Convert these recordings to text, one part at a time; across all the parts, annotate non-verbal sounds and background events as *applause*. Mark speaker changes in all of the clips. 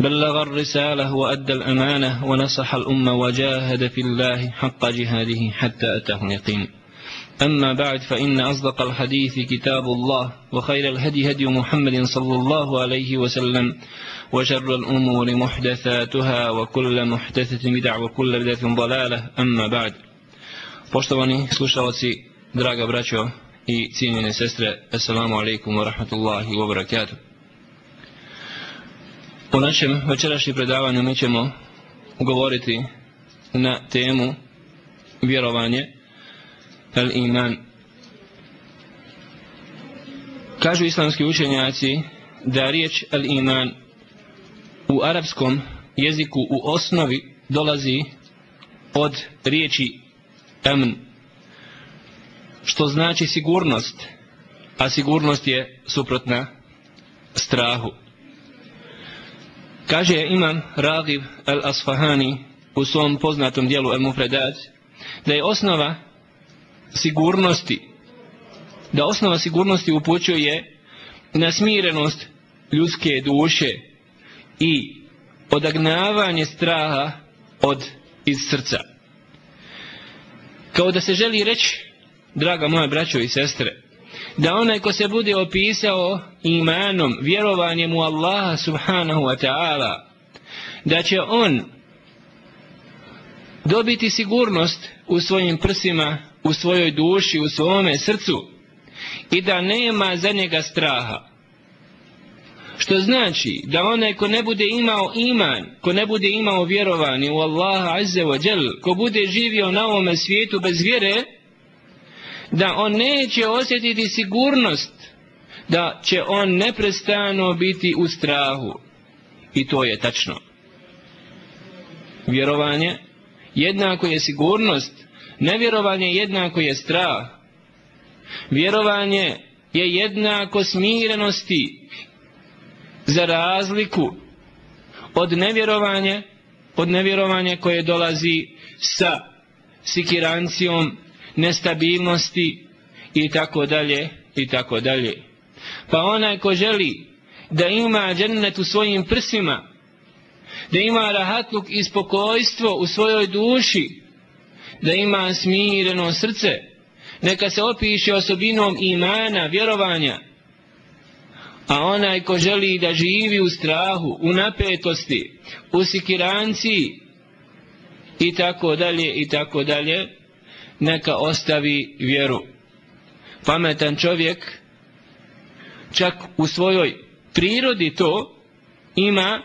Speaker 1: بلغ الرسالة وأدى الأمانة ونصح الأمة وجاهد في الله حق جهاده حتى أتاه اليقين أما بعد فإن أصدق الحديث كتاب الله وخير الهدي هدي محمد صلى الله عليه وسلم وشر الأمور محدثاتها وكل محدثة بدع وكل بدعة ضلالة أما بعد Poštovani slušalci, draga braćo i cijenjene sestre, Assalamu alaikum wa rahmatullahi wa barakatuh. U našem večerašnjem predavanju mi ćemo govoriti na temu vjerovanje al iman. Kažu islamski učenjaci da riječ al iman u arapskom jeziku u osnovi dolazi od riječi amn što znači sigurnost a sigurnost je suprotna strahu Kaže imam Ragib al-Asfahani u svom poznatom dijelu al-Mufredat da je osnova sigurnosti da osnova sigurnosti upućuje na smirenost ljudske duše i odagnavanje straha od iz srca. Kao da se želi reći, draga moja braćo i sestre, da onaj ko se bude opisao imanom, vjerovanjem u Allaha subhanahu wa ta'ala, da će on dobiti sigurnost u svojim prsima, u svojoj duši, u svome srcu i da nema za njega straha. Što znači da onaj ko ne bude imao iman, ko ne bude imao vjerovanje u Allaha azze wa džel, ko bude živio na ovome svijetu bez vjere, da on neće osjetiti sigurnost da će on neprestano biti u strahu. I to je tačno. Vjerovanje jednako je sigurnost nevjerovanje jednako je strah. Vjerovanje je jednako smirenosti za razliku od nevjerovanja od nevjerovanja koje dolazi sa sikirancijom nestabilnosti i tako dalje i tako dalje. Pa onaj ko želi da ima džennet u svojim prsima, da ima rahatluk i spokojstvo u svojoj duši, da ima smireno srce, neka se opiše osobinom imana, vjerovanja, a onaj ko želi da živi u strahu, u napetosti, u sikiranciji, i tako dalje, i tako dalje, neka ostavi vjeru. Pametan čovjek čak u svojoj prirodi to ima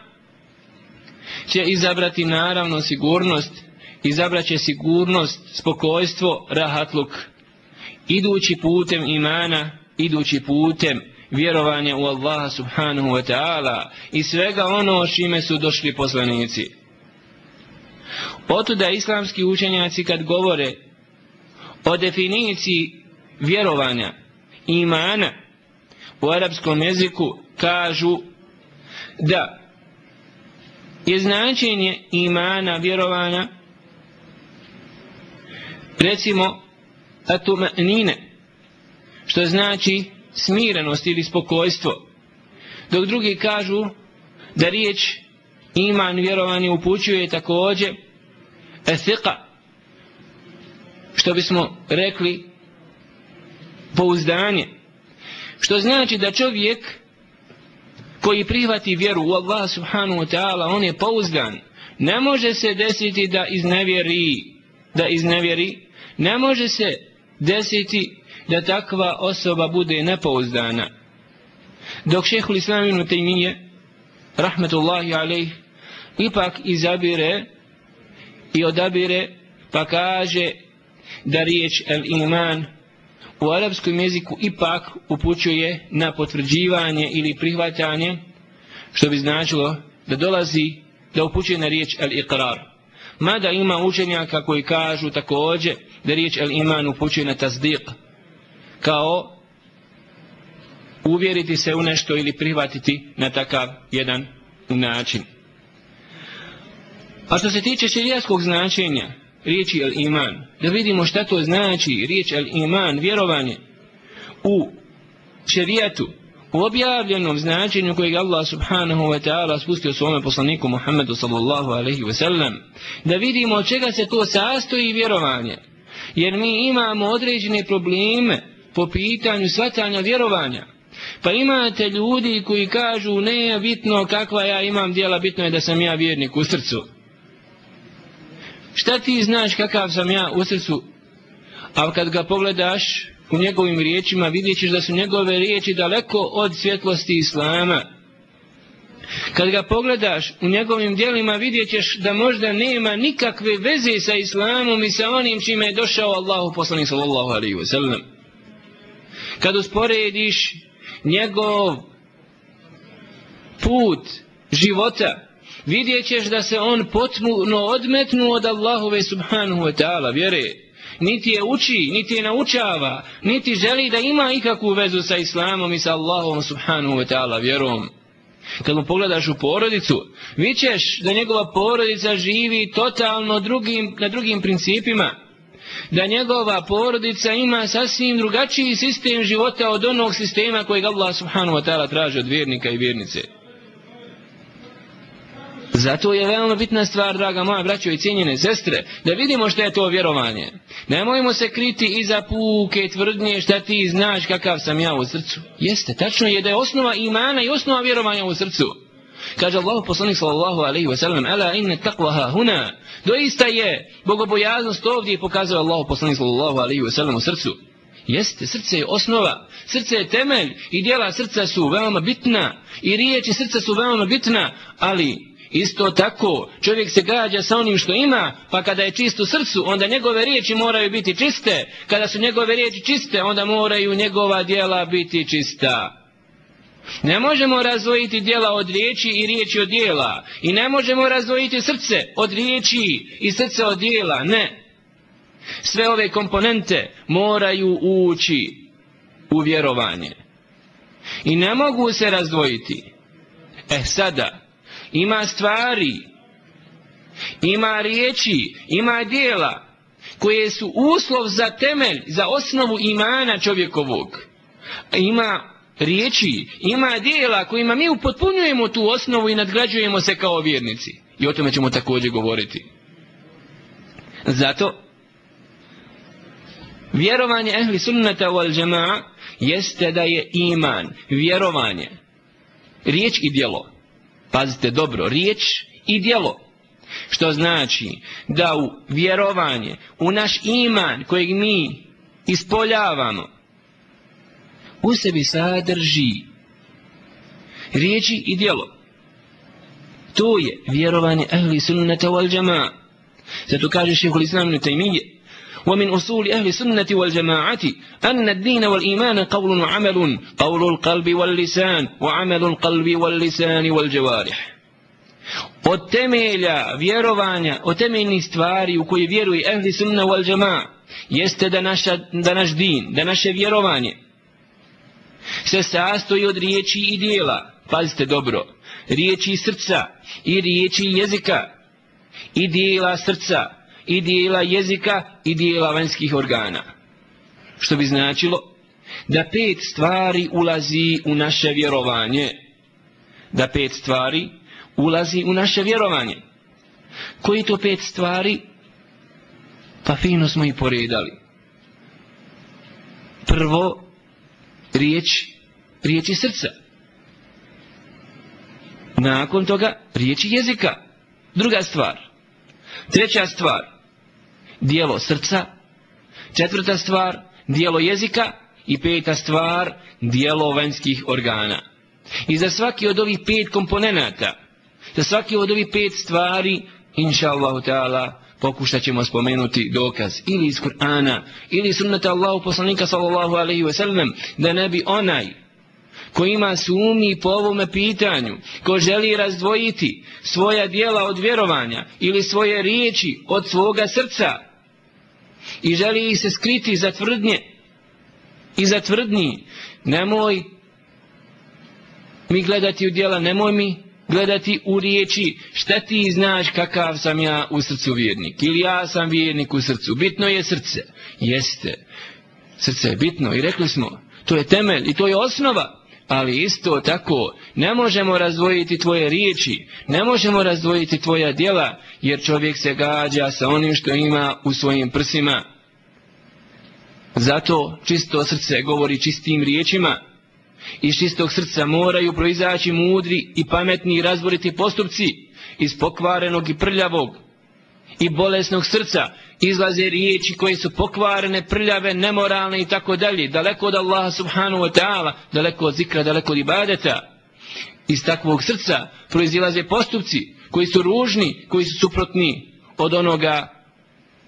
Speaker 1: će izabrati naravno sigurnost izabraće sigurnost spokojstvo, rahatluk idući putem imana idući putem vjerovanja u Allaha subhanahu wa ta'ala i svega ono šime su došli poslanici otuda islamski učenjaci kad govore o definiciji vjerovanja imana u arapskom jeziku kažu da je značenje imana vjerovanja recimo atumanine što znači smirenost ili spokojstvo. Dok drugi kažu da riječ iman vjerovanje upućuje također ethiqa što bismo rekli pouzdanje. Što znači da čovjek koji prihvati vjeru u Allah subhanahu wa ta'ala on je pouzdan. Ne može se desiti da iznevjeri da iznevjeri. Ne može se desiti da takva osoba bude nepouzdana. Dok šehhul islaminu tejmije rahmetullahi alaih ipak izabire i odabire pa kaže da riječ el iman u arapskom jeziku ipak upućuje na potvrđivanje ili prihvatanje što bi značilo da dolazi da upućuje na riječ el iqrar Mada ima učenjaka koji kažu također da riječ el iman upućuje na tazdiq, Kao uvjeriti se u nešto ili prihvatiti na takav jedan način. A što se tiče širijaskog značenja riječi el iman, da vidimo šta to znači riječ el iman, vjerovanje u šerijatu, u objavljenom značenju kojeg Allah subhanahu wa ta'ala spustio svome poslaniku Muhammedu sallallahu alaihi wa sallam, da vidimo od čega se to sastoji vjerovanje. Jer mi imamo određene probleme po pitanju svatanja vjerovanja. Pa imate ljudi koji kažu ne bitno kakva ja imam dijela, bitno je da sam ja vjernik u srcu. Šta ti znaš kakav sam ja u srcu? A kad ga pogledaš, u njegovim riječima vidjet ćeš da su njegove riječi daleko od svjetlosti Islama. Kad ga pogledaš u njegovim dijelima vidjet ćeš da možda nema nikakve veze sa Islamom i sa onim čime je došao Allahu poslanik sallallahu alaihi wasallam. Kad usporediš njegov put života vidjet ćeš da se on potpuno odmetnu od Allahove subhanahu wa ta'ala vjere niti je uči, niti je naučava, niti želi da ima ikakvu vezu sa Islamom i sa Allahom subhanahu wa ta'ala vjerom. Kad mu pogledaš u porodicu, vićeš da njegova porodica živi totalno drugim, na drugim principima. Da njegova porodica ima sasvim drugačiji sistem života od onog sistema kojeg Allah subhanahu wa ta'ala traži od vjernika i vjernice. Zato je veoma bitna stvar, draga moja braćo i cijenjene sestre, da vidimo što je to vjerovanje. Nemojmo se kriti iza puke tvrdnje šta ti znaš kakav sam ja u srcu. Jeste, tačno je da je osnova imana i osnova vjerovanja u srcu. Kaže Allah poslanik sallallahu alaihi wa sallam, ala inne taqvaha huna. Doista je, bogobojaznost ovdje pokazao Allah poslanik sallallahu alaihi wa sallam u srcu. Jeste, srce je osnova, srce je temelj i dijela srca su veoma bitna i riječi srca su veoma bitna, ali Isto tako, čovjek se gađa sa onim što ima, pa kada je čist u srcu, onda njegove riječi moraju biti čiste. Kada su njegove riječi čiste, onda moraju njegova dijela biti čista. Ne možemo razvojiti dijela od riječi i riječi od dijela. I ne možemo razvojiti srce od riječi i srce od dijela. Ne. Sve ove komponente moraju ući u vjerovanje. I ne mogu se razdvojiti. E sada, ima stvari, ima riječi, ima dijela koje su uslov za temelj, za osnovu imana čovjekovog. Ima riječi, ima dijela kojima mi upotpunjujemo tu osnovu i nadgrađujemo se kao vjernici. I o tome ćemo također govoriti. Zato, vjerovanje ehli sunnata wal džema'a jeste da je iman, vjerovanje, riječ i djelo pazite dobro, riječ i djelo. Što znači da u vjerovanje, u naš iman kojeg mi ispoljavamo, u sebi sadrži riječi i djelo. To je vjerovanje ahli sunnata wal džama. Zato kaže šehol islamu tajmije, ومن أصول أهل السنة والجماعة أن الدين والإيمان قول وعمل قول القلب واللسان وعمل القلب واللسان والجوارح od temelja vjerovanja, od temeljnih stvari u koje vjeruje ehli sunna wal džama, jeste da, naša, da naš din, da naše vjerovanje se sastoji od riječi i dijela. Pazite dobro, riječi i srca i riječi i jezika i dijela srca i dijela jezika i dijela vanjskih organa. Što bi značilo da pet stvari ulazi u naše vjerovanje. Da pet stvari ulazi u naše vjerovanje. Koji to pet stvari? Pa fino smo i poredali. Prvo, riječ, riječi srca. Nakon toga, riječi jezika. Druga stvar. Treća stvar, dijelo srca, četvrta stvar, dijelo jezika i peta stvar, dijelo vanjskih organa. I za svaki od ovih pet komponenata, za svaki od ovih pet stvari, inša Allahu ta'ala, pokušat ćemo spomenuti dokaz ili iz Kur'ana, ili sunnata Allahu poslanika sallallahu alaihi ve sellem da ne bi onaj ko ima sumnji po ovome pitanju, ko želi razdvojiti svoja dijela od vjerovanja ili svoje riječi od svoga srca i želi ih se skriti za tvrdnje i za tvrdnji, nemoj mi gledati u dijela, nemoj mi gledati u riječi šta ti znaš kakav sam ja u srcu vjernik ili ja sam vjernik u srcu. Bitno je srce. Jeste. Srce je bitno i rekli smo to je temelj i to je osnova ali isto tako ne možemo razdvojiti tvoje riječi ne možemo razdvojiti tvoja djela jer čovjek se gađa sa onim što ima u svojim prsima. Zato čisto srce govori čistim riječima Iz čistog srca moraju proizaći mudri i pametni i razboriti postupci iz pokvarenog i prljavog i bolesnog srca izlaze riječi koje su pokvarene, prljave, nemoralne i tako dalje, daleko od Allaha subhanahu wa ta'ala, daleko od zikra, daleko od ibadeta. Iz takvog srca proizilaze postupci koji su ružni, koji su suprotni od onoga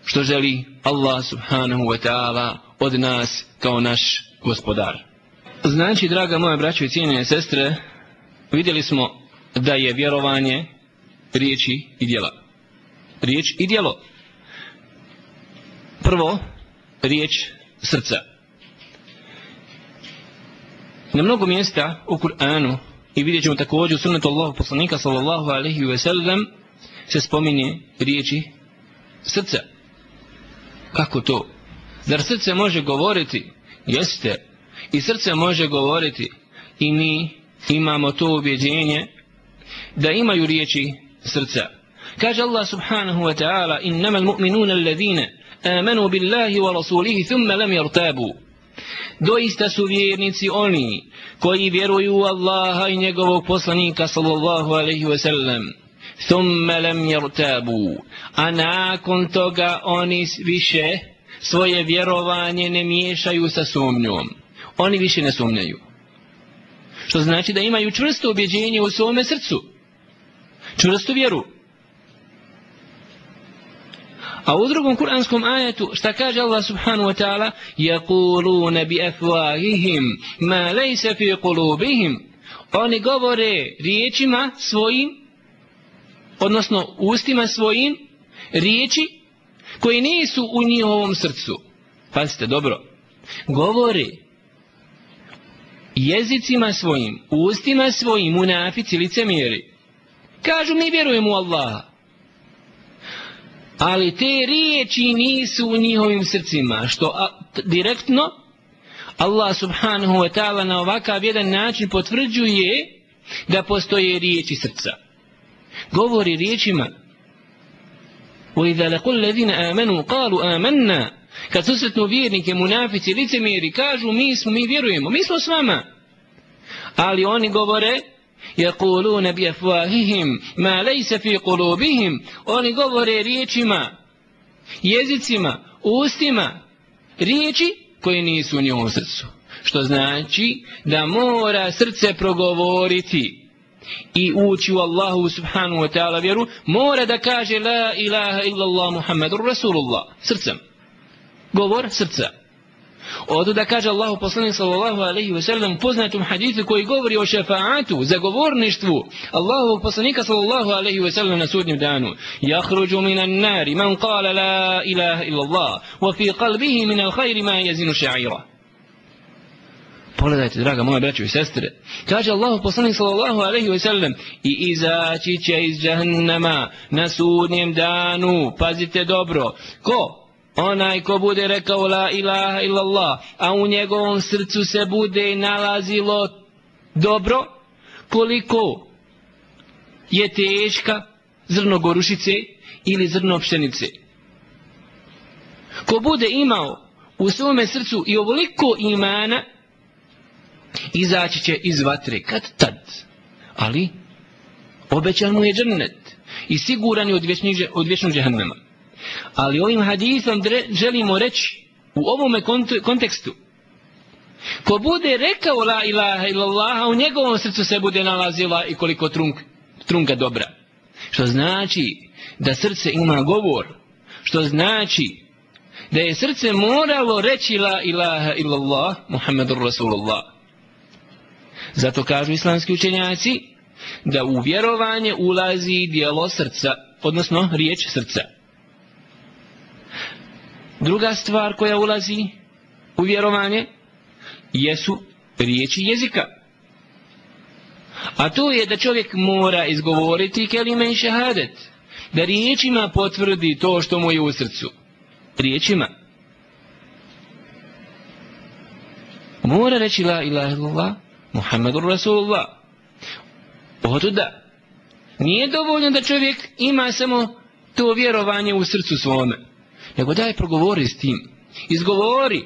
Speaker 1: što želi Allah subhanahu wa ta'ala od nas kao naš gospodar. Znači, draga moja braćo i cijenine sestre, vidjeli smo da je vjerovanje riječi i djela. Riječ i djelo. Prvo, riječ srca. Na mnogo mjesta u Kur'anu i vidjet ćemo također u sunnetu Allahu poslanika sallallahu alaihi ve sellem se spominje riječi srca. Kako to? Zar srce može govoriti? Jeste, i srce može govoriti i mi imamo to ubjeđenje da imaju riječi srca. Kaže Allah subhanahu wa ta'ala innama al-mu'minuna alladhina amanu billahi wa rasulihi thumma lam yartabu. Doista su vjernici oni koji vjeruju u Allaha i njegovog poslanika sallallahu alaihi wa sallam. Thumma lam yartabu. A nakon toga oni više svoje vjerovanje ne miješaju sa sumnjom oni više ne sumnjaju. Što znači da imaju čvrsto objeđenje u svome srcu. Čvrstu vjeru. A u drugom kuranskom ajetu šta kaže Allah subhanahu wa ta'ala Jakuluna bi afvahihim ma lejse fi kulubihim Oni govore riječima svojim, odnosno ustima svojim, riječi koje nisu u njihovom srcu. Pazite, dobro. Govori jezicima svojim, ustima svojim, munafici, licemiri. Kažu mi vjerujemo u Allaha Ali te riječi nisu u njihovim srcima, što a, direktno Allah subhanahu wa ta'ala na ovakav jedan način potvrđuje da postoje riječi srca. Govori riječima وَإِذَا لَقُوا الَّذِينَ آمَنُوا قَالُوا آمَنَّا Kad susretnu vjernike, munafici, licemjeri, kažu mi smo, mi vjerujemo, mi smo s vama. Ali oni govore, يقولون بأفواههم ما ليس في قلوبهم oni govore riječima jezicima ustima riječi koje nisu u njihovom srcu što znači da mora srce progovoriti i ući u Allahu subhanahu wa ta'ala vjeru mora da kaže la ilaha illallah muhammadur rasulullah srcem govor srca. Odu da kaže Allahu poslanik sallallahu alejhi ve sellem poznatom hadisu koji govori o šefaatu, zagovorništvu Allahu poslanika sallallahu alejhi ve sellem na sudnjem danu. min minan nar man qala la ilaha illa Allah wa fi qalbihi min al-khair ma yazinu sha'ira. Pogledajte, draga moja braćo i sestre. Kaže Allah poslanik sallallahu alejhi ve sellem i izaći će iz džahannama na sudnjem danu. Pazite dobro. Ko? Onaj ko bude rekao la ilaha illallah, a u njegovom srcu se bude nalazilo dobro, koliko je teška zrno gorušice ili zrno pšenice. Ko bude imao u svome srcu i ovoliko imana, izaći će iz vatre, kad tad. Ali, obećan mu je džernet i siguran je od vječnog džehennema. Ali ovim hadisom želimo reći u ovom kontekstu ko bude rekao la ilaha illallah u njegovom srcu se bude nalazila i koliko trunk, trunka dobra. Što znači da srce ima govor. Što znači da je srce moralo reći la ilaha illallah Muhammedur Rasulullah. Zato kažu islamski učenjaci da u vjerovanje ulazi dijelo srca, odnosno riječ srca. Druga stvar koja ulazi u vjerovanje jesu riječi jezika. A to je da čovjek mora izgovoriti kelime i šehadet. Da riječima potvrdi to što mu je u srcu. Riječima. Mora reći la ilaha illallah, Muhammedur Rasulullah. Oto da. Nije dovoljno da čovjek ima samo to vjerovanje u srcu svome. Nego daj progovori s tim. Izgovori.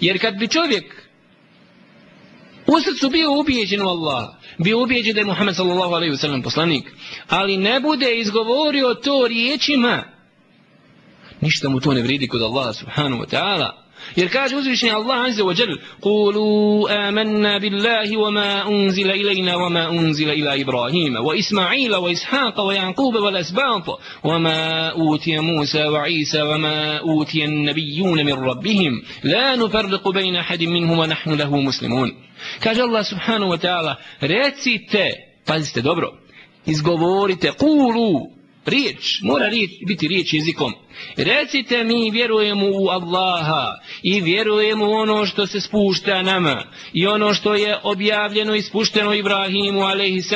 Speaker 1: Jer kad bi čovjek u srcu bio ubijeđen u Allah, bio ubijeđen da je Muhammed sallallahu alaihi wasallam poslanik, ali ne bude izgovorio to riječima, ništa mu to ne vridi kod Allaha subhanahu wa ta'ala. يركاج أزرشني الله عز وجل. قولوا آمنا بالله وما أنزل إلينا وما أنزل إلى إبراهيم وإسماعيل وإسحاق ويعقوب والأسباط وما أوتي موسى وعيسى وما أوتي النبيون من ربهم. لا نفرق بين أحد منهم ونحن له مسلمون. كاج الله سبحانه وتعالى رأتي تي فازت دبرو إذ قولوا. Riječ, mora riječ, biti riječ jezikom. Recite mi vjerujemo u Allaha i vjerujemo u ono što se spušta nama i ono što je objavljeno i spušteno Ibrahimu a.s.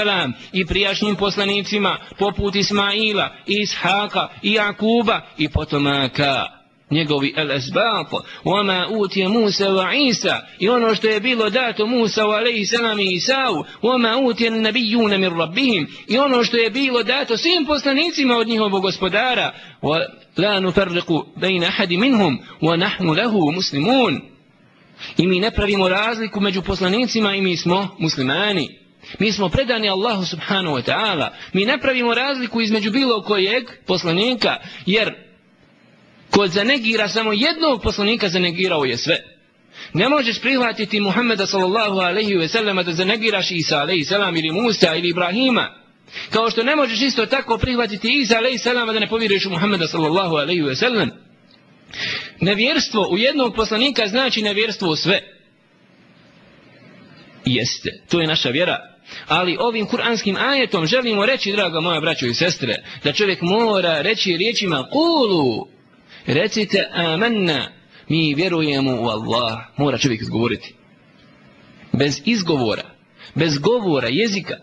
Speaker 1: i prijašnjim poslanicima poput Ismaila Ishaka i Jakuba i potomaka njegovi el esbab wama uti Musa wa Isa i ono što je bilo dato Musa wa alaihi salam i Isau wama uti an nabiyun min rabbihim i ono što je bilo dato svim poslanicima od njihovog gospodara wa la nufarriqu bayna ahad minhum wa nahnu lahu muslimun i mi ne pravimo razliku među poslanicima i mi smo muslimani Mi smo predani Allahu subhanahu wa ta'ala. Mi ne pravimo razliku između bilo kojeg poslanika, jer Ko zanegira samo jednog poslanika, zanegirao je sve. Ne možeš prihvatiti Muhammeda sallallahu alaihi ve sellema da zanegiraš Isa alaihi selam ili Musa ili Ibrahima. Kao što ne možeš isto tako prihvatiti Isa alaihi selama da ne povjeruješ u Muhammeda sallallahu alaihi ve sellem. Nevjerstvo u jednog poslanika znači nevjerstvo u sve. Jeste, to je naša vjera. Ali ovim kuranskim ajetom želimo reći, draga moja braćo i sestre, da čovjek mora reći riječima kulu, recite amanna mi vjerujemo u Allah. Mora čovjek izgovoriti. Bez izgovora bez govora jezika.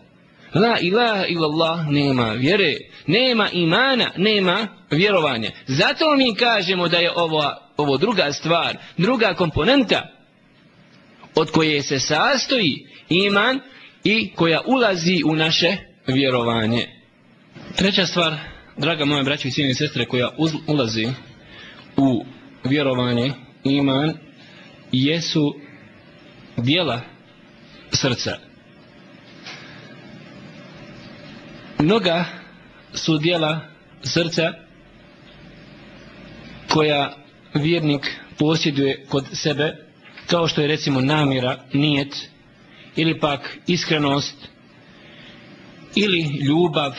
Speaker 1: La ilaha illallah nema vjere nema imana nema vjerovanja. Zato mi kažemo da je ovo, ovo druga stvar druga komponenta od koje se sastoji iman i koja ulazi u naše vjerovanje. Treća stvar draga moja braća i sine sestre koja ulazi u vjerovanje, iman, jesu dijela srca. Mnoga su dijela srca koja vjernik posjeduje kod sebe, kao što je recimo namjera, nijet, ili pak iskrenost, ili ljubav,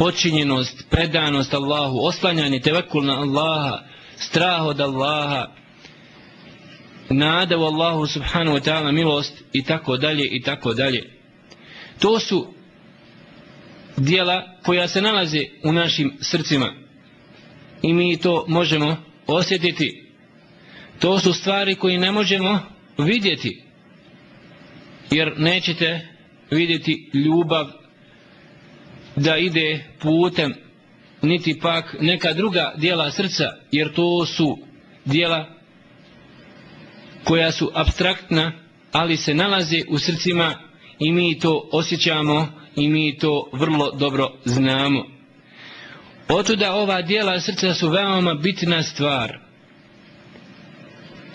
Speaker 1: počinjenost, predanost Allahu, oslanjanje, tevekul na Allaha, strah od Allaha, nada u Allahu subhanahu wa ta'ala milost i tako dalje i tako dalje. To su dijela koja se nalaze u našim srcima i mi to možemo osjetiti. To su stvari koje ne možemo vidjeti jer nećete vidjeti ljubav da ide putem niti pak neka druga dijela srca jer to su dijela koja su abstraktna ali se nalaze u srcima i mi to osjećamo i mi to vrlo dobro znamo. Otuda ova dijela srca su veoma bitna stvar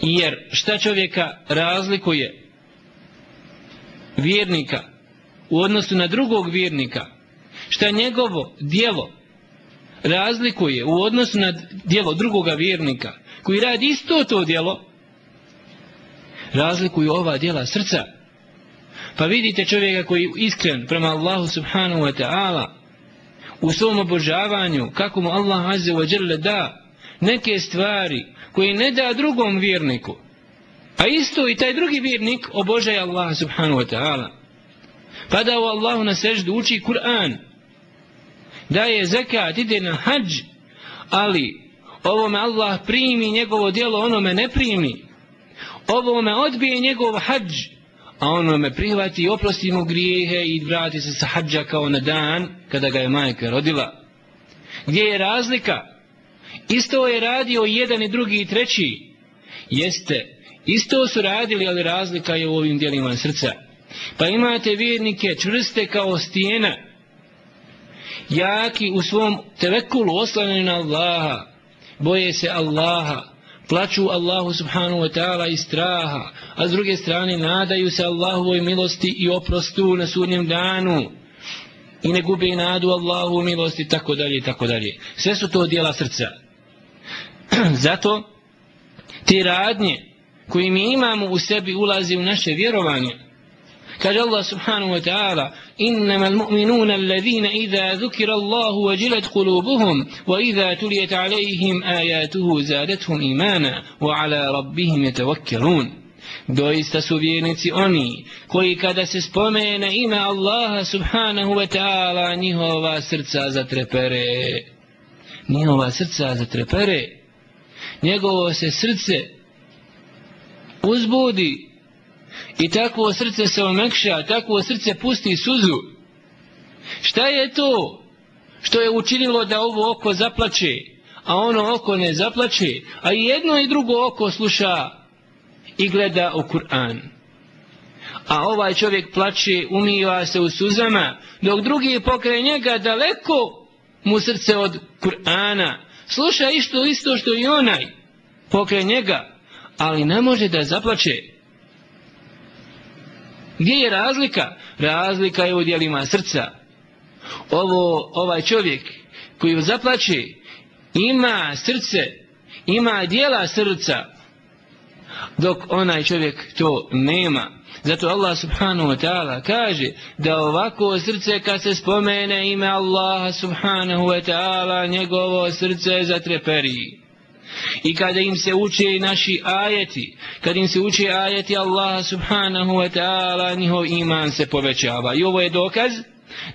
Speaker 1: jer šta čovjeka razlikuje vjernika u odnosu na drugog vjernika šta njegovo dijelo razlikuje u odnosu na dijelo drugoga vjernika koji radi isto to dijelo razlikuju ova dijela srca pa vidite čovjeka koji je iskren prema Allahu subhanahu wa ta'ala u svom obožavanju kako mu Allah azze wa jalla da neke stvari koje ne da drugom vjerniku A isto i taj drugi vjernik obožaje Allah subhanahu wa ta'ala. Pada u Allahu na seždu uči Kur'an. Daje zekat, ide na hađ. Ali ovome Allah primi njegovo djelo, onome ne primi. Ovome odbije njegov hađ. A onome prihvati i oprosti mu grijehe i vrati se sa hađa kao na dan kada ga je majka rodila. Gdje je razlika? Isto je radio jedan i drugi i treći. Jeste Isto su radili, ali razlika je u ovim dijelima srca. Pa imate vjernike čvrste kao stijena, jaki u svom tevekulu oslanjeni na Allaha, boje se Allaha, plaću Allahu subhanahu wa ta'ala iz straha, a s druge strane nadaju se Allahovoj milosti i oprostu na sudnjem danu i ne gube nadu Allahu milosti, tako dalje, tako dalje. Sve su to dijela srca. *clears throat* Zato, te radnje, koji mi imamo u sebi ulazi u naše vjerovanje. Kaže Allah subhanahu wa ta'ala إنما المؤمنون الذين إذا ذكر الله وجلت قلوبهم وإذا تليت عليهم آياته زادتهم إيمانا وعلى ربهم يتوكلون Doista su vjernici oni koji kada se spomene ime Allaha subhanahu wa ta'ala njihova srca zatrepere. Njihova srca zatrepere. Njegovo se srce uzbudi i takvo srce se omekša, takvo srce pusti suzu. Šta je to što je učinilo da ovo oko zaplače, a ono oko ne zaplače, a i jedno i drugo oko sluša i gleda u Kur'an. A ovaj čovjek plače, umiva se u suzama, dok drugi pokraj njega daleko mu srce od Kur'ana. Sluša isto isto što i onaj pokraj njega, ali ne može da zaplače. Gdje je razlika? Razlika je u dijelima srca. Ovo, ovaj čovjek koji zaplače ima srce, ima dijela srca, dok onaj čovjek to nema. Zato Allah subhanahu wa ta'ala kaže da ovako srce kad se spomene ime Allaha subhanahu wa ta'ala njegovo srce zatreperi. I kada im se uče naši ajeti, kada im se uče ajeti Allaha subhanahu wa ta'ala, njihov iman se povećava. I ovo je dokaz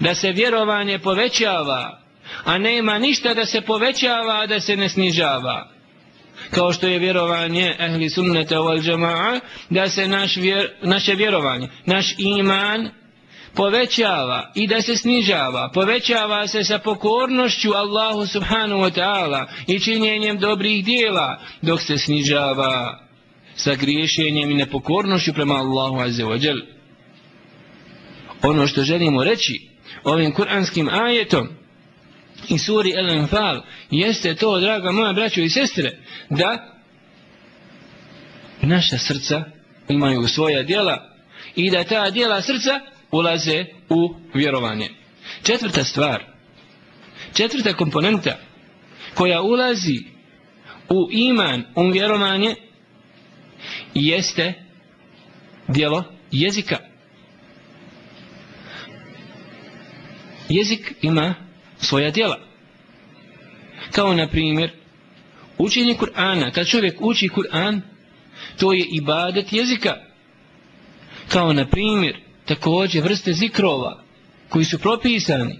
Speaker 1: da se vjerovanje povećava, a nema ništa da se povećava, a da se ne snižava. Kao što je vjerovanje ehli sunnata wal jama'a, da se naš vjer, naše vjerovanje, naš iman povećava i da se snižava, povećava se sa pokornošću Allahu subhanahu wa ta'ala i činjenjem dobrih dijela, dok se snižava sa griješenjem i nepokornošću prema Allahu azze wa džel. Ono što želimo reći ovim kuranskim ajetom i suri El-Enfal jeste to, draga moja braćo i sestre, da naša srca imaju svoja djela i da ta djela srca ulaze u vjerovanje. Četvrta stvar, četvrta komponenta koja ulazi u iman, u vjerovanje, jeste dijelo jezika. Jezik ima svoja dijela. Kao na primjer, učenje Kur'ana. Kad čovjek uči Kur'an, to je ibadet jezika. Kao na primjer, također vrste zikrova koji su propisani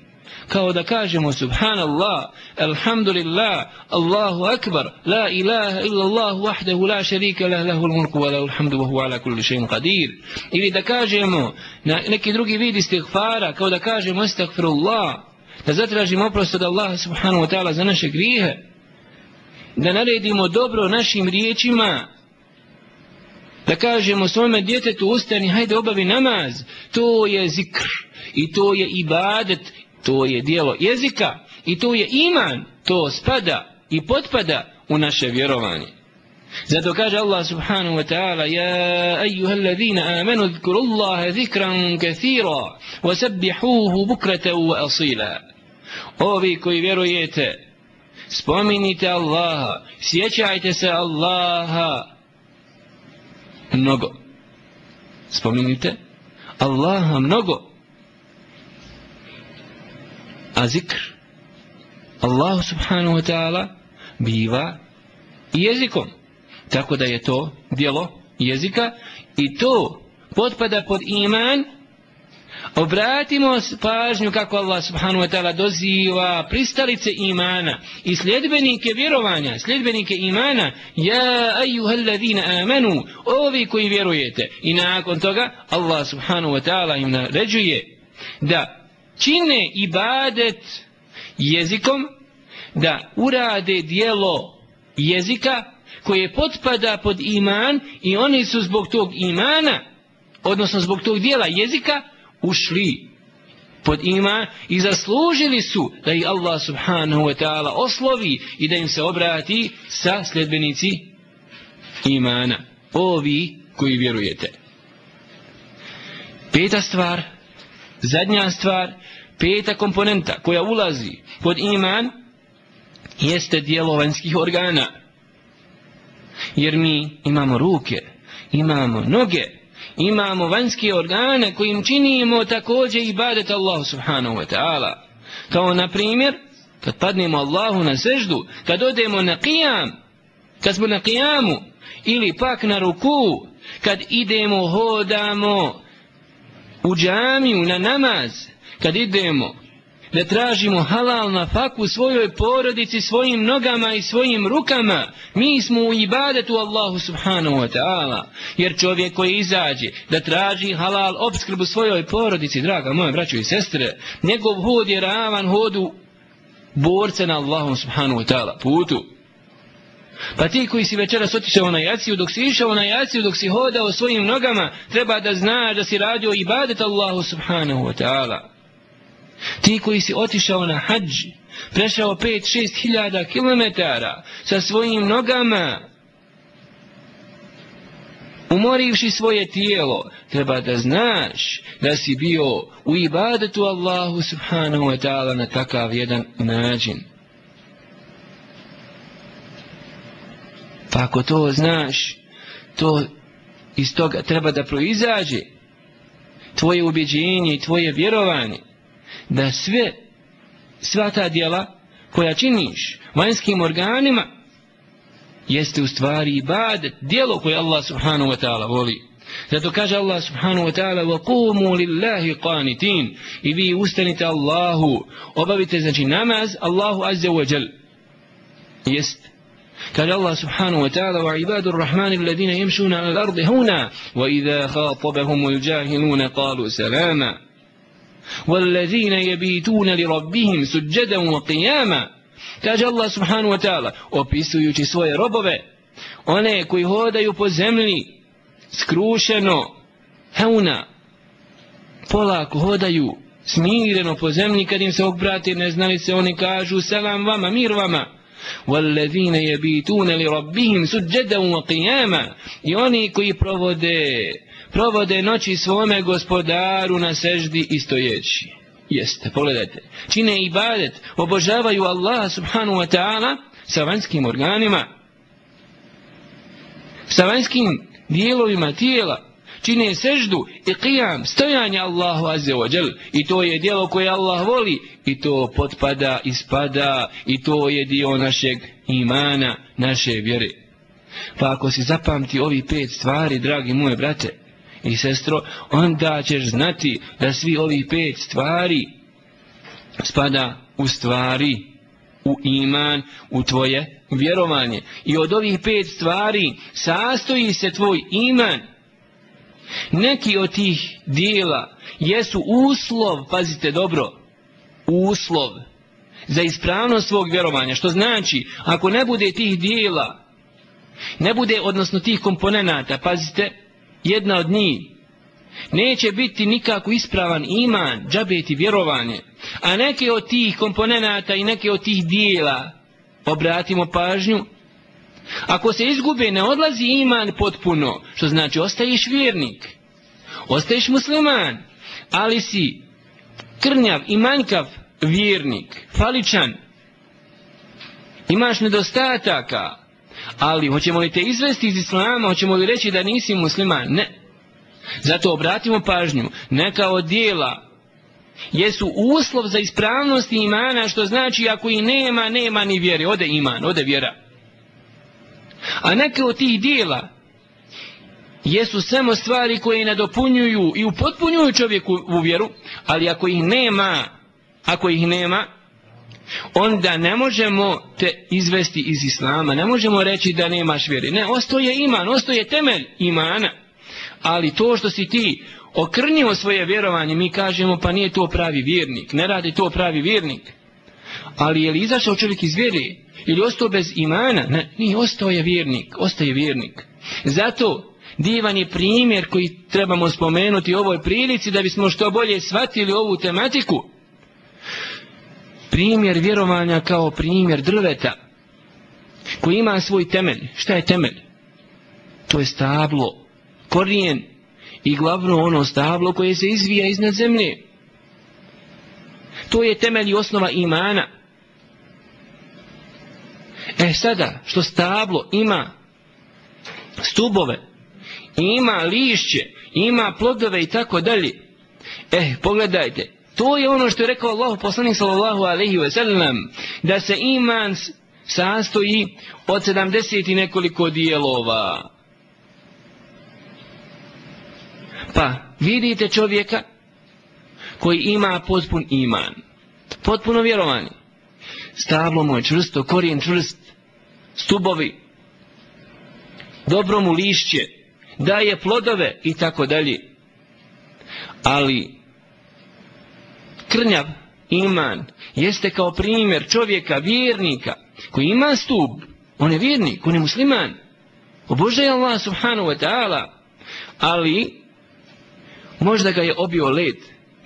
Speaker 1: kao da kažemo subhanallah alhamdulillah allahu akbar la ilaha illa allah wahdahu la sharika lah lahu al-mulku wa lahu al-hamdu wa huwa ala kulli shay'in qadir ili da kažemo na neki drugi vid istighfara kao da kažemo astaghfirullah da zatražimo oprost od Allaha subhanahu wa ta'ala za naše grijehe da naredimo dobro našim riječima da kažemo svome djetetu ustani, hajde obavi namaz, to je zikr i to je ibadet, to je dijelo jezika i to je iman, to spada i potpada u naše vjerovanje. Zato kaže Allah subhanahu wa ta'ala Ja ejuha allazina amanu zkuru Allahe zikran kathira Wasabbihuhu bukrata wa asila. Ovi koji vjerujete spominite Allaha sjećajte se Allaha mnogo. Spominite Allaha mnogo. A zikr Allahu subhanahu wa ta'ala biva jezikom. Tako da je to dijelo jezika i to potpada pod iman obratimo pažnju kako Allah subhanahu wa ta'ala doziva pristalice imana i sljedbenike vjerovanja sljedbenike imana. Ja ajuhal ladina amanu ovi koji vjerujete. I nakon toga Allah subhanahu wa ta'ala im naređuje da čine ibadet jezikom da urade dijelo jezika koje potpada pod iman i oni su zbog tog imana odnosno zbog tog dijela jezika ušli pod iman i zaslužili su da ih Allah subhanahu wa ta'ala oslovi i da im se obrati sa sljedbenici imana. Ovi koji vjerujete. Peta stvar, zadnja stvar, peta komponenta koja ulazi pod iman jeste dijelo vanjskih organa. Jer mi imamo ruke, imamo noge, imamo vanjske organe kojim činimo također ibadet Allahu subhanahu wa ta'ala. Kao na primjer, kad padnemo Allahu na seždu, kad odemo na qiyam, kad smo na qiyamu, ili pak na ruku, kad idemo, hodamo u džamiju na namaz, kad idemo da tražimo halal na faku svojoj porodici, svojim nogama i svojim rukama, mi smo u ibadetu Allahu subhanahu wa ta'ala. Jer čovjek koji izađe da traži halal obskrbu svojoj porodici, draga moja braćo i sestre, njegov hod je ravan hodu borce na Allahu subhanahu wa ta'ala putu. Pa ti koji si večeras otišao na jaciju, dok si išao na jaciju, dok si hodao svojim nogama, treba da znaš da si radio ibadet Allahu subhanahu wa ta'ala. Ti koji si otišao na hađ, prešao 5-6 hiljada kilometara sa svojim nogama, umorivši svoje tijelo, treba da znaš da si bio u ibadetu Allahu subhanahu wa ta'ala na takav jedan način. Pa ako to znaš, to iz toga treba da proizađe tvoje ubjeđenje i tvoje vjerovanje da sve sva ta djela koja činiš vanjskim organima jeste u stvari ibadet, djelo koje Allah subhanahu wa ta'ala voli. Zato kaže Allah subhanahu wa ta'ala وَقُومُوا لِلَّهِ قَانِتِينَ I vi ustanite Allahu, obavite znači namaz Allahu azza wa jal. Jest. قال الله سبحانه وتعالى وعباد الرحمن الذين يمشون على الأرض هنا وإذا خاطبهم الجاهلون قالوا سلاما والذين يبيتون لربهم سجدا وقياما kaže Allah subhanahu wa ta'ala opisujući svoje robove one koji hodaju po zemlji skrušeno heuna polako hodaju smireno po zemlji kad im se obrati ne znali se oni kažu selam vama mir vama والذين يبيتون لربهم سجدا وقياما i oni koji provode provode noći svome gospodaru na seždi i stojeći. Jeste, pogledajte. Čine ibadet, obožavaju Allaha subhanu wa ta'ala sa vanjskim organima, sa vanjskim dijelovima tijela, čine seždu i qiyam, stojanje Allahu azze wa džel. I to je dijelo koje Allah voli i to potpada, ispada i to je dio našeg imana, naše vjere. Pa ako si zapamti ovi pet stvari, dragi moje brate, i sestro, onda ćeš znati da svi ovi pet stvari spada u stvari, u iman, u tvoje vjerovanje. I od ovih pet stvari sastoji se tvoj iman. Neki od tih dijela jesu uslov, pazite dobro, uslov za ispravnost svog vjerovanja. Što znači, ako ne bude tih dijela, ne bude, odnosno tih komponenata, pazite, jedna od njih. Neće biti nikako ispravan iman, džabeti vjerovanje. A neke od tih komponenata i neke od tih dijela, obratimo pažnju, ako se izgube, ne odlazi iman potpuno, što znači ostaješ vjernik, ostaješ musliman, ali si krnjav i manjkav vjernik, faličan, imaš nedostataka, Ali hoćemo li te izvesti iz islama, hoćemo li reći da nisi musliman? Ne. Zato obratimo pažnju, neka od dijela jesu uslov za ispravnost imana, što znači ako i nema, nema ni vjere, ode iman, ode vjera. A neke od tih dijela jesu samo stvari koje nadopunjuju i upotpunjuju čovjeku u vjeru, ali ako ih nema, ako ih nema, onda ne možemo te izvesti iz islama, ne možemo reći da nemaš vjeri. Ne, ostoje iman, ostoje temelj imana, ali to što si ti okrnio svoje vjerovanje, mi kažemo pa nije to pravi vjernik, ne radi to pravi vjernik. Ali je li izašao čovjek iz vjeri ili ostao bez imana? Ne, nije, ostao je vjernik, ostaje vjernik. Zato divan je primjer koji trebamo spomenuti u ovoj prilici da bismo što bolje shvatili ovu tematiku. Primjer vjerovanja kao primjer drveta koji ima svoj temelj. Šta je temelj? To je stablo, korijen i glavno ono stablo koje se izvija iznad zemlje. To je temelj i osnova imana. E sada, što stablo ima stubove, ima lišće, ima plodove i tako dalje. E, pogledajte, to je ono što je rekao Allah poslanik sallallahu alaihi ve sellem, da se iman sastoji od 70 i nekoliko dijelova. Pa vidite čovjeka koji ima potpun iman, potpuno vjerovanje. Stablo mu je čvrsto, korijen čvrst, stubovi, dobro mu lišće, daje plodove i tako dalje. Ali krnjav iman jeste kao primjer čovjeka, vjernika, koji ima stup, on je vjernik, on je musliman, obožaje Allah subhanahu wa ta'ala, ali možda ga je obio led,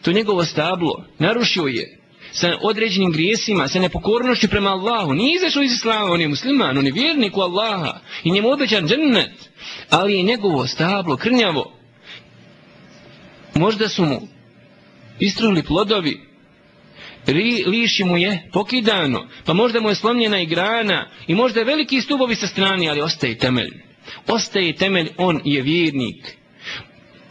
Speaker 1: to njegovo stablo, narušio je, sa određenim grijesima, sa nepokornošću prema Allahu, nije izašao iz Islama, on je musliman, on je vjernik u Allaha i njemu obećan džennet, ali je njegovo stablo krnjavo. Možda su mu istruli plodovi, Ri, liši mu je pokidano, pa možda mu je slomljena i grana i možda je veliki stubovi sa strani, ali ostaje temelj. Ostaje temelj, on je vjernik.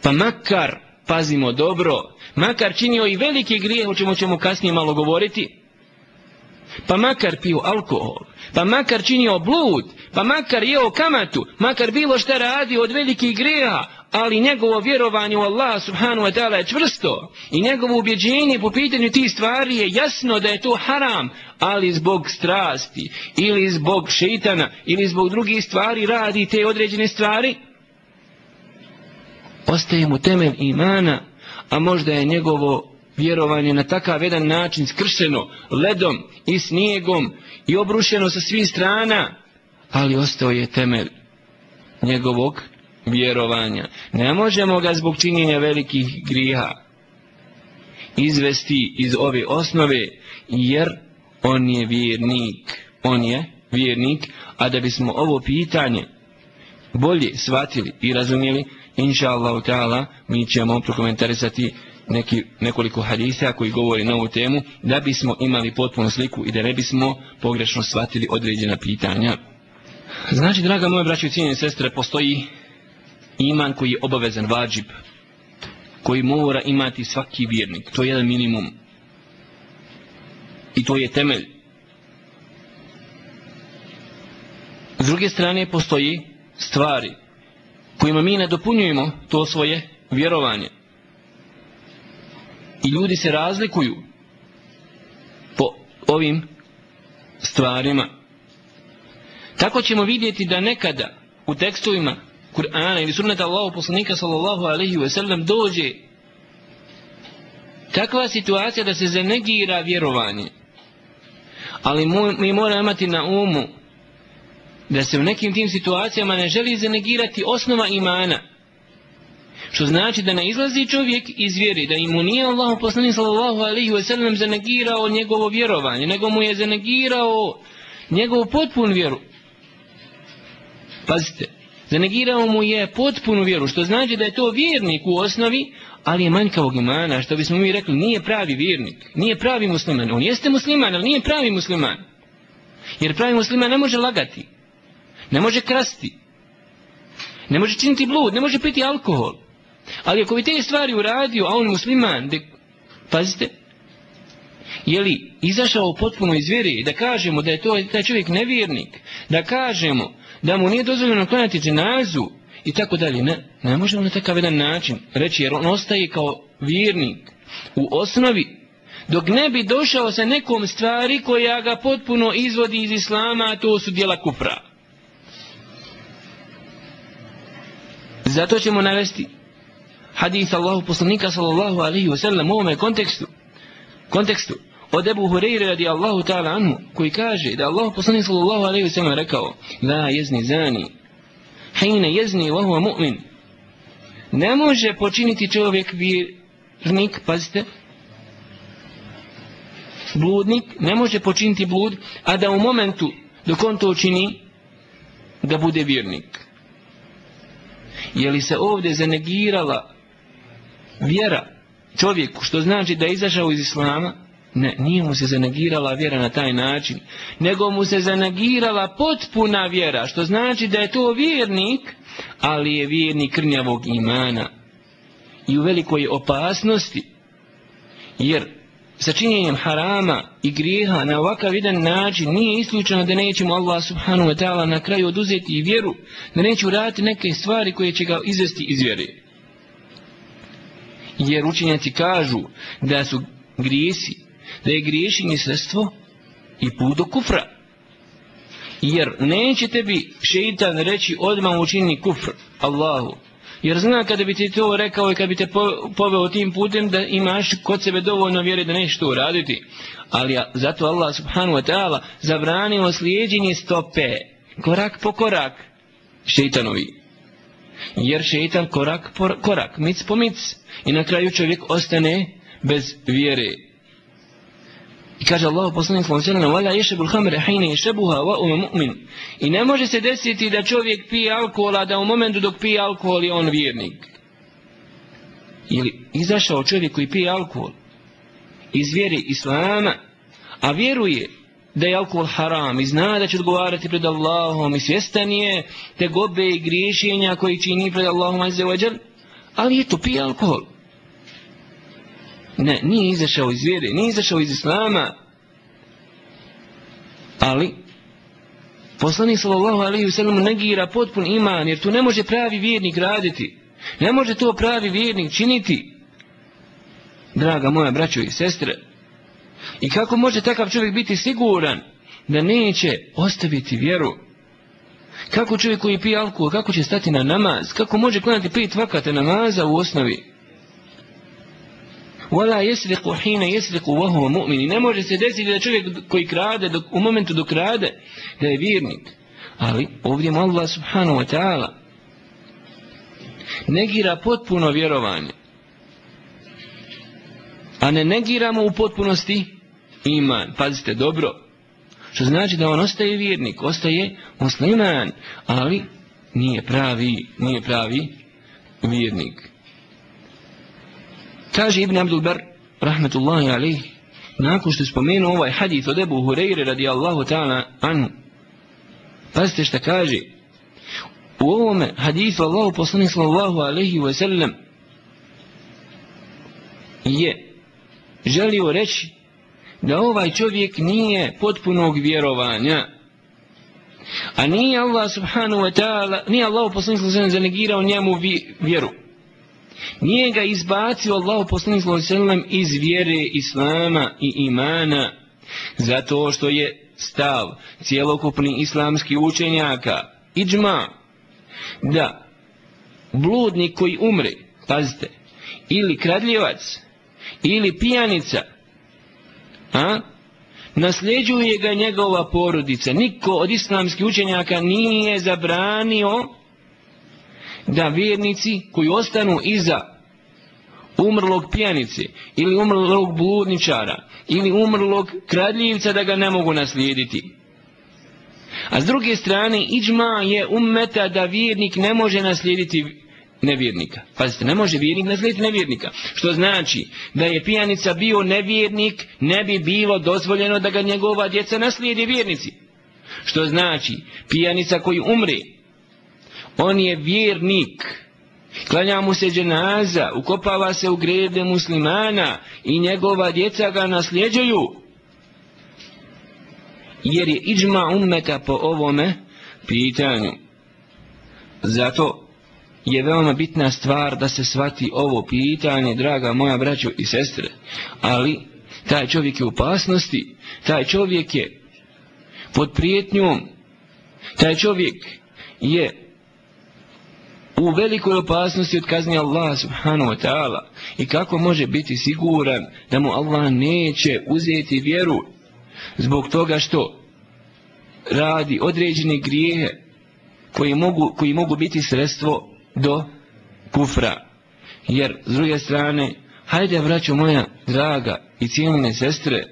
Speaker 1: Pa makar, pazimo dobro, makar činio i velike grije, o čemu ćemo kasnije malo govoriti, pa makar pio alkohol, pa makar činio blud, pa makar jeo kamatu, makar bilo šta radi od velikih greha, ali njegovo vjerovanje u Allah subhanu wa ta'ala je čvrsto. I njegovo ubjeđenje po pitanju tih stvari je jasno da je to haram, ali zbog strasti ili zbog šeitana ili zbog drugih stvari radi te određene stvari, ostaje mu temelj imana, a možda je njegovo vjerovanje na takav jedan način skršeno ledom i snijegom i obrušeno sa svih strana, ali ostao je temelj njegovog vjerovanja. Ne možemo ga zbog činjenja velikih griha izvesti iz ove osnove, jer on je vjernik. On je vjernik, a da bismo ovo pitanje bolje shvatili i razumijeli, inša Allah, mi ćemo prokomentarisati neki, nekoliko hadisa koji govori na ovu temu, da bismo imali potpunu sliku i da ne bismo pogrešno shvatili određena pitanja. Znači, draga moja braća i cijenje sestre, postoji iman koji je obavezan, vađib, koji mora imati svaki vjernik. To je jedan minimum. I to je temelj. S druge strane, postoji stvari kojima mi nadopunjujemo to svoje vjerovanje. I ljudi se razlikuju po ovim stvarima. Tako ćemo vidjeti da nekada u tekstovima Kur'ana ili sunnet Allahu poslanika sallallahu alaihi wa sallam dođe takva situacija da se zanegira vjerovanje. Ali mi moramo imati na umu da se u nekim tim situacijama ne želi zanegirati osnova imana. Što znači da ne izlazi čovjek iz vjeri, da mu nije Allah poslani sallallahu alaihi wa sallam zanegirao njegovo vjerovanje, nego mu je zanegirao njegovu potpun vjeru. Pazite, zanegirao mu je potpunu vjeru, što znači da je to vjernik u osnovi, ali je manjkavog imana, što bismo mi rekli, nije pravi vjernik, nije pravi musliman. On jeste musliman, ali nije pravi musliman. Jer pravi musliman ne može lagati, ne može krasti, ne može činiti blud, ne može piti alkohol. Ali ako bi te stvari uradio, a on musliman, de, pazite, je li izašao potpuno iz vjere, da kažemo da je to taj čovjek nevjernik, da kažemo da mu nije dozvoljeno klanjati dženazu i tako dalje. Ne, ne možemo na takav jedan način reći jer on ostaje kao vjernik u osnovi dok ne bi došao sa nekom stvari koja ga potpuno izvodi iz islama, a to su dijela kufra. Zato ćemo navesti hadith Allahu poslanika sallallahu alaihi wa sallam u ovome kontekstu, kontekstu od Ebu Hureyre radi Allahu ta'ala anhu, koji kaže da Allah poslanik sallallahu alaihi wa sallam rekao La jezni zani, hajne jezni wa huwa mu'min. Ne može počiniti čovjek vjernik, pazite, bludnik ne može počiniti blud, a da u momentu dok on to čini, da bude vjernik. Je li se ovdje zanegirala vjera čovjeku, što znači da je izašao iz islama? Ne, nije mu se zanegirala vjera na taj način, nego mu se zanegirala potpuna vjera, što znači da je to vjernik, ali je vjernik krnjavog imana i u velikoj opasnosti, jer sa činjenjem harama i grijeha na ovakav jedan način nije isključeno da nećemo Allah subhanahu wa ta'ala na kraju oduzeti i vjeru, da neće uraditi neke stvari koje će ga izvesti iz vjere. Jer učenjaci kažu da su grijesi, da je griješenje sredstvo i put do kufra. Jer neće tebi šeitan reći odmah učini kufr Allahu, Jer zna kada bi ti to rekao i kada bi te poveo tim putem da imaš kod sebe dovoljno vjere da nešto to uraditi. Ali zato Allah subhanahu wa ta'ala zabranio slijedjenje stope, korak po korak, šeitanovi. Jer šeitan korak po korak, mic po mic. I na kraju čovjek ostane bez vjere. I kaže Allah poslanik sallallahu alejhi ve sellem: "Wala yashrabu al-khamra hina yashrabuha wa huwa mu'min." I ne može se desiti da čovjek pije alkohola da u momentu dok pije alkohol je on vjernik. Ili izašao čovjek koji pije alkohol iz vjere Islama, a vjeruje da je alkohol haram i zna da će odgovarati pred Allahom i svjestan je te gobe i griješenja koji čini pred Allahom azze wa ali je to pije alkohol. Ne, nije izašao iz vjere, nije izašao iz islama. Ali, poslanik sallallahu alaihi wasallam negira potpun iman, jer tu ne može pravi vjernik raditi. Ne može to pravi vjernik činiti. Draga moja braćo i sestre, i kako može takav čovjek biti siguran da neće ostaviti vjeru? Kako čovjek koji pije alkohol, kako će stati na namaz? Kako može klanati pet vakata namaza u osnovi? Wala yasriqu hina yasriqu wa huwa mu'min. Ne može se desiti da čovjek koji krade dok, u momentu dok krade da je vjernik. Ali ovdje mu Allah subhanahu wa ta'ala negira potpuno vjerovanje. A ne negiramo u potpunosti iman. Pazite dobro. Što znači da on ostaje vjernik, ostaje musliman, ali nije pravi, nije pravi vjernik. Kaže Ibn Abdul Bar, rahmetullahi alaih, nakon što je spomenuo ovaj hadith od Ebu Hureyre radijallahu ta'ala anhu, pazite šta kaže, u ovome hadithu Allahu poslanih sallallahu alaihi wa sallam je želio reći da ovaj čovjek nije potpunog vjerovanja, a nije Allah subhanahu wa ta'ala, nije Allah poslanih sallallahu alaihi wa sallam zanegirao njemu vjeru. Nije ga izbacio Allah poslanik sallallahu iz vjere islama i imana zato što je stav cijelokupni islamski učenjaka iđma da bludnik koji umre pazite ili kradljivac ili pijanica a? Nasljeđuje ga njegova porodica. Niko od islamskih učenjaka nije zabranio da vjernici koji ostanu iza umrlog pijanice ili umrlog bludničara ili umrlog kradljivca da ga ne mogu naslijediti. A s druge strane, iđma je ummeta da vjernik ne može naslijediti nevjernika. Pazite, ne može vjernik naslijediti nevjernika. Što znači da je pijanica bio nevjernik, ne bi bilo dozvoljeno da ga njegova djeca naslijedi vjernici. Što znači, pijanica koji umre, on je vjernik. Klanja mu se dženaza, ukopava se u grede muslimana i njegova djeca ga nasljeđuju. Jer je iđma ummeta po ovome pitanju. Zato je veoma bitna stvar da se svati ovo pitanje, draga moja braćo i sestre. Ali, taj čovjek je u opasnosti, taj čovjek je pod prijetnjom, taj čovjek je u velikoj opasnosti od kazni Allah subhanahu wa ta'ala i kako može biti siguran da mu Allah neće uzeti vjeru zbog toga što radi određene grijehe koji mogu, koji mogu biti sredstvo do kufra. Jer, s druge strane, hajde, vraću moja draga i cijeljene sestre,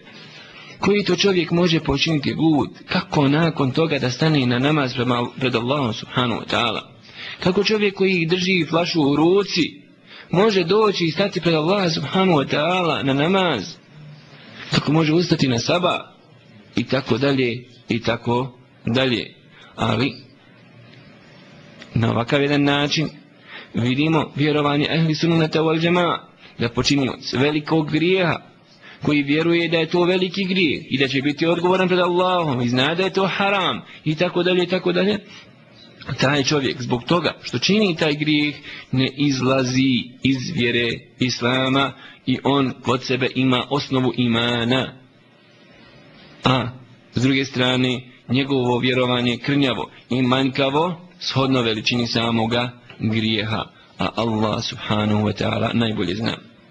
Speaker 1: koji to čovjek može počiniti gud, kako nakon toga da stane na namaz pred Allahom subhanahu wa ta'ala. Kako čovjek koji drži flašu u ruci, može doći i stati pred Allah subhanahu wa ta'ala na namaz, kako može ustati na saba, i tako dalje, i tako dalje. Ali, na ovakav jedan način, vidimo vjerovanje ehli sunnata wal džema da počinio velikog grijeha koji vjeruje da je to veliki grijeh i da će biti odgovoran pred Allahom i zna da je to haram i tako dalje i tako dalje taj čovjek zbog toga što čini taj grijeh ne izlazi iz vjere Islama i on kod sebe ima osnovu imana a s druge strane njegovo vjerovanje krnjavo i manjkavo shodno veličini samoga grijeha, a Allah subhanahu wa ta'ala najbolje zna.